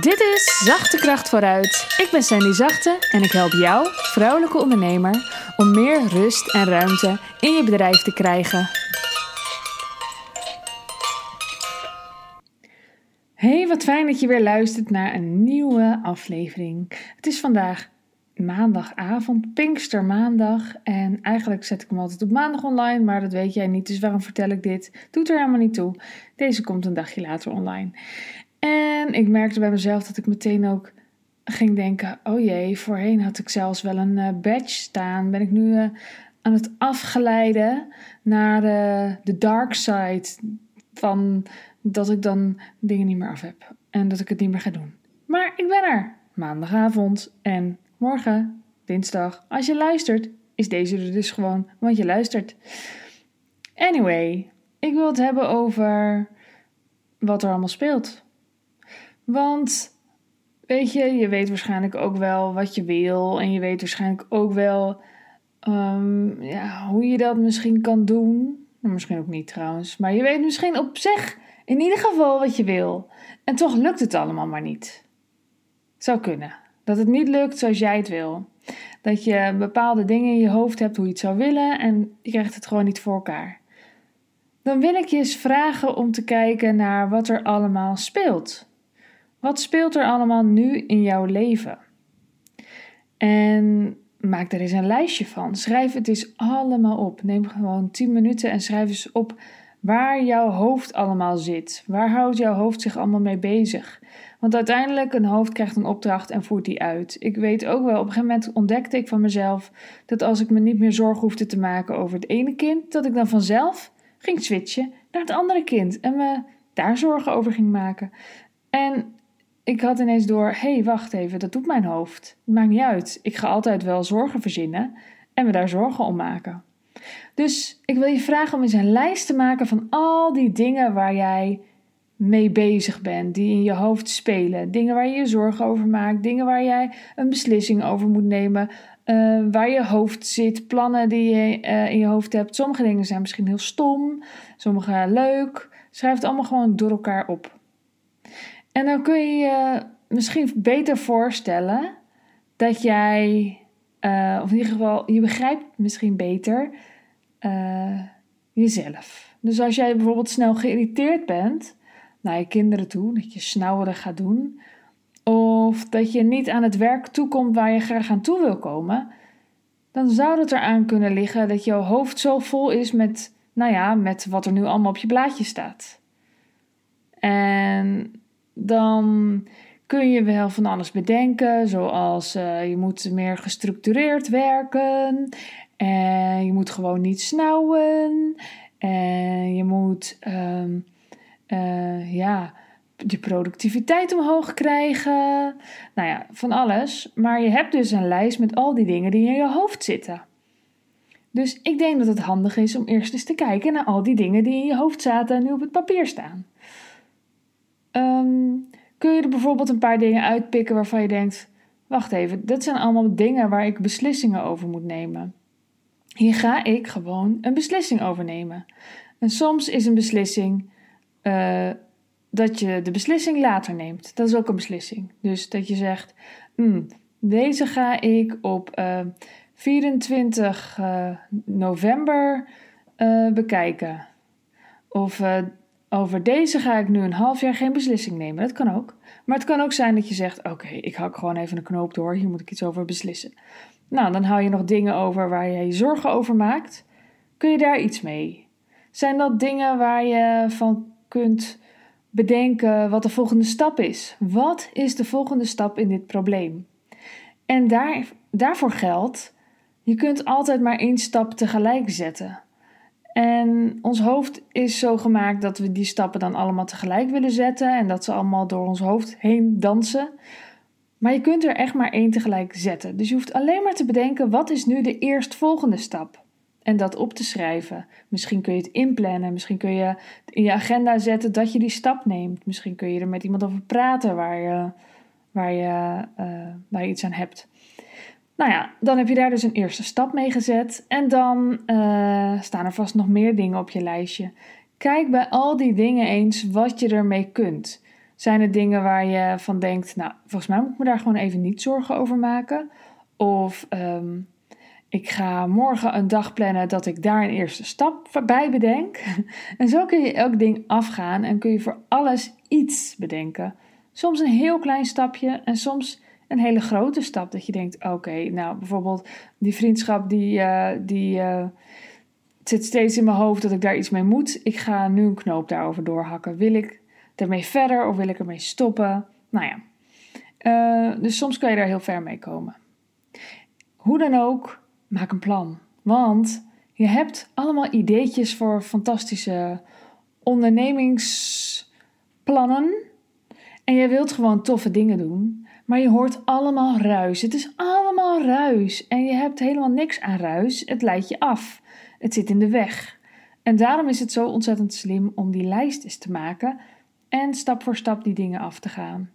Dit is Zachte Kracht vooruit. Ik ben Sandy Zachte en ik help jou, vrouwelijke ondernemer, om meer rust en ruimte in je bedrijf te krijgen. Hey, wat fijn dat je weer luistert naar een nieuwe aflevering. Het is vandaag maandagavond, Pinkstermaandag. En eigenlijk zet ik hem altijd op maandag online, maar dat weet jij niet. Dus waarom vertel ik dit? Doet er helemaal niet toe. Deze komt een dagje later online. En ik merkte bij mezelf dat ik meteen ook ging denken: oh jee, voorheen had ik zelfs wel een uh, badge staan. Ben ik nu uh, aan het afgeleiden naar uh, de dark side van dat ik dan dingen niet meer af heb en dat ik het niet meer ga doen. Maar ik ben er, maandagavond en morgen, dinsdag. Als je luistert, is deze er dus gewoon, want je luistert. Anyway, ik wil het hebben over wat er allemaal speelt. Want weet je, je weet waarschijnlijk ook wel wat je wil. En je weet waarschijnlijk ook wel um, ja, hoe je dat misschien kan doen. Nou, misschien ook niet trouwens. Maar je weet misschien op zich in ieder geval wat je wil. En toch lukt het allemaal maar niet. Zou kunnen. Dat het niet lukt zoals jij het wil. Dat je bepaalde dingen in je hoofd hebt hoe je het zou willen en je krijgt het gewoon niet voor elkaar. Dan wil ik je eens vragen om te kijken naar wat er allemaal speelt. Wat speelt er allemaal nu in jouw leven? En maak er eens een lijstje van. Schrijf het eens allemaal op. Neem gewoon 10 minuten en schrijf eens op waar jouw hoofd allemaal zit. Waar houdt jouw hoofd zich allemaal mee bezig? Want uiteindelijk, een hoofd krijgt een opdracht en voert die uit. Ik weet ook wel, op een gegeven moment ontdekte ik van mezelf dat als ik me niet meer zorgen hoefde te maken over het ene kind, dat ik dan vanzelf ging switchen naar het andere kind en me daar zorgen over ging maken. En ik had ineens door, hé, hey, wacht even, dat doet mijn hoofd. Maakt niet uit. Ik ga altijd wel zorgen verzinnen en me daar zorgen om maken. Dus ik wil je vragen om eens een lijst te maken van al die dingen waar jij mee bezig bent, die in je hoofd spelen. Dingen waar je je zorgen over maakt, dingen waar jij een beslissing over moet nemen, uh, waar je hoofd zit, plannen die je uh, in je hoofd hebt. Sommige dingen zijn misschien heel stom, sommige leuk. Schrijf het allemaal gewoon door elkaar op. En dan kun je je misschien beter voorstellen dat jij, uh, of in ieder geval, je begrijpt misschien beter jezelf. Dus als jij bijvoorbeeld snel geïrriteerd bent, naar je kinderen toe, dat je snauwerig gaat doen, of dat je niet aan het werk toekomt waar je graag aan toe wil komen, dan zou het eraan kunnen liggen dat jouw hoofd zo vol is met, nou ja, met wat er nu allemaal op je blaadje staat. En dan kun je wel van alles bedenken, zoals uh, je moet meer gestructureerd werken en je moet gewoon niet snauwen en je moet um, ja, je productiviteit omhoog krijgen. Nou ja, van alles. Maar je hebt dus een lijst met al die dingen die in je hoofd zitten. Dus ik denk dat het handig is om eerst eens te kijken naar al die dingen die in je hoofd zaten en nu op het papier staan. Um, kun je er bijvoorbeeld een paar dingen uitpikken waarvan je denkt: wacht even, dat zijn allemaal dingen waar ik beslissingen over moet nemen. Hier ga ik gewoon een beslissing over nemen. En soms is een beslissing uh, dat je de beslissing later neemt. Dat is ook een beslissing. Dus dat je zegt: mm, deze ga ik op uh, 24 uh, november uh, bekijken. Of over deze ga ik nu een half jaar geen beslissing nemen. Dat kan ook. Maar het kan ook zijn dat je zegt: Oké, ik hak gewoon even een knoop door. Hier moet ik iets over beslissen. Nou, dan hou je nog dingen over waar je je zorgen over maakt. Kun je daar iets mee? Zijn dat dingen waar je van kunt bedenken wat de volgende stap is. Wat is de volgende stap in dit probleem? En daar, daarvoor geldt, je kunt altijd maar één stap tegelijk zetten. En ons hoofd is zo gemaakt dat we die stappen dan allemaal tegelijk willen zetten en dat ze allemaal door ons hoofd heen dansen. Maar je kunt er echt maar één tegelijk zetten. Dus je hoeft alleen maar te bedenken: wat is nu de eerstvolgende stap? en dat op te schrijven. Misschien kun je het inplannen, misschien kun je in je agenda zetten dat je die stap neemt. Misschien kun je er met iemand over praten waar je, waar je, uh, waar je iets aan hebt. Nou ja, dan heb je daar dus een eerste stap mee gezet. En dan uh, staan er vast nog meer dingen op je lijstje. Kijk bij al die dingen eens wat je ermee kunt. Zijn er dingen waar je van denkt, nou, volgens mij moet ik me daar gewoon even niet zorgen over maken? Of ehm, ik ga morgen een dag plannen dat ik daar een eerste stap bij bedenk. en zo kun je elk ding afgaan en kun je voor alles iets bedenken. Soms een heel klein stapje en soms een hele grote stap. Dat je denkt, oké, nou bijvoorbeeld die vriendschap die, uh, die uh, zit steeds in mijn hoofd dat ik daar iets mee moet. Ik ga nu een knoop daarover doorhakken. Wil ik ermee verder of wil ik ermee stoppen? Nou ja, uh, dus soms kan je daar heel ver mee komen. Hoe dan ook, maak een plan. Want je hebt allemaal ideetjes voor fantastische ondernemingsplannen. En je wilt gewoon toffe dingen doen. Maar je hoort allemaal ruis. Het is allemaal ruis. En je hebt helemaal niks aan ruis. Het leidt je af. Het zit in de weg. En daarom is het zo ontzettend slim om die lijst eens te maken en stap voor stap die dingen af te gaan.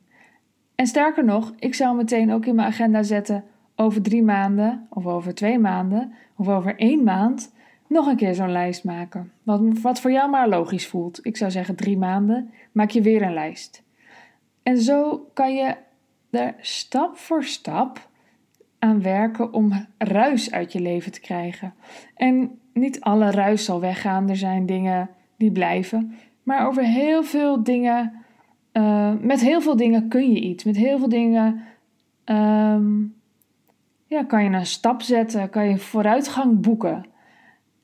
En sterker nog, ik zou meteen ook in mijn agenda zetten over drie maanden, of over twee maanden, of over één maand nog een keer zo'n lijst maken. Wat, wat voor jou maar logisch voelt. Ik zou zeggen drie maanden, maak je weer een lijst. En zo kan je er stap voor stap aan werken om ruis uit je leven te krijgen. En niet alle ruis zal weggaan, er zijn dingen die blijven. Maar over heel veel dingen, uh, met heel veel dingen kun je iets. Met heel veel dingen um, ja, kan je een stap zetten, kan je vooruitgang boeken.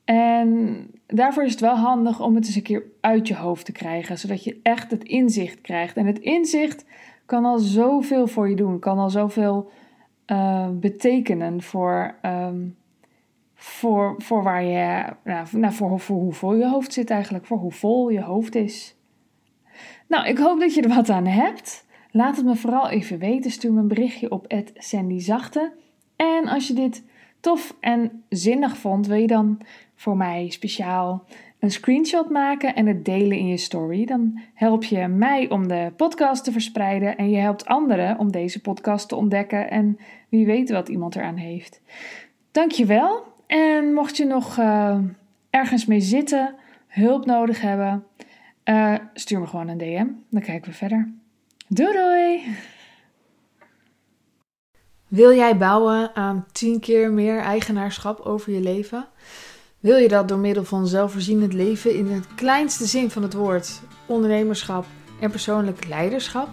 En daarvoor is het wel handig om het eens een keer uit je hoofd te krijgen, zodat je echt het inzicht krijgt. En het inzicht kan al zoveel voor je doen, kan al zoveel uh, betekenen voor, um, voor, voor waar je, nou, nou, voor, voor hoe vol je hoofd zit eigenlijk, voor hoe vol je hoofd is. Nou, ik hoop dat je er wat aan hebt. Laat het me vooral even weten. Stuur me een berichtje op Sandy Zachte. En als je dit tof en zinnig vond, wil je dan voor mij speciaal een screenshot maken en het delen in je story. Dan help je mij om de podcast te verspreiden en je helpt anderen om deze podcast te ontdekken en wie weet wat iemand eraan heeft. Dankjewel. En mocht je nog uh, ergens mee zitten, hulp nodig hebben, uh, stuur me gewoon een DM. Dan kijken we verder. Doei doei! Wil jij bouwen aan 10 keer meer eigenaarschap over je leven? Wil je dat door middel van zelfvoorzienend leven in het kleinste zin van het woord, ondernemerschap en persoonlijk leiderschap?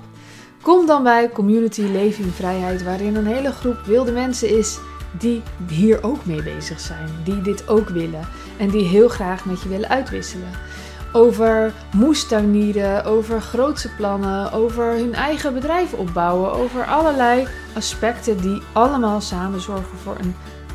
Kom dan bij Community Leven in Vrijheid, waarin een hele groep wilde mensen is die hier ook mee bezig zijn, die dit ook willen en die heel graag met je willen uitwisselen over moestuinieren, over grootse plannen, over hun eigen bedrijf opbouwen, over allerlei aspecten die allemaal samen zorgen voor een,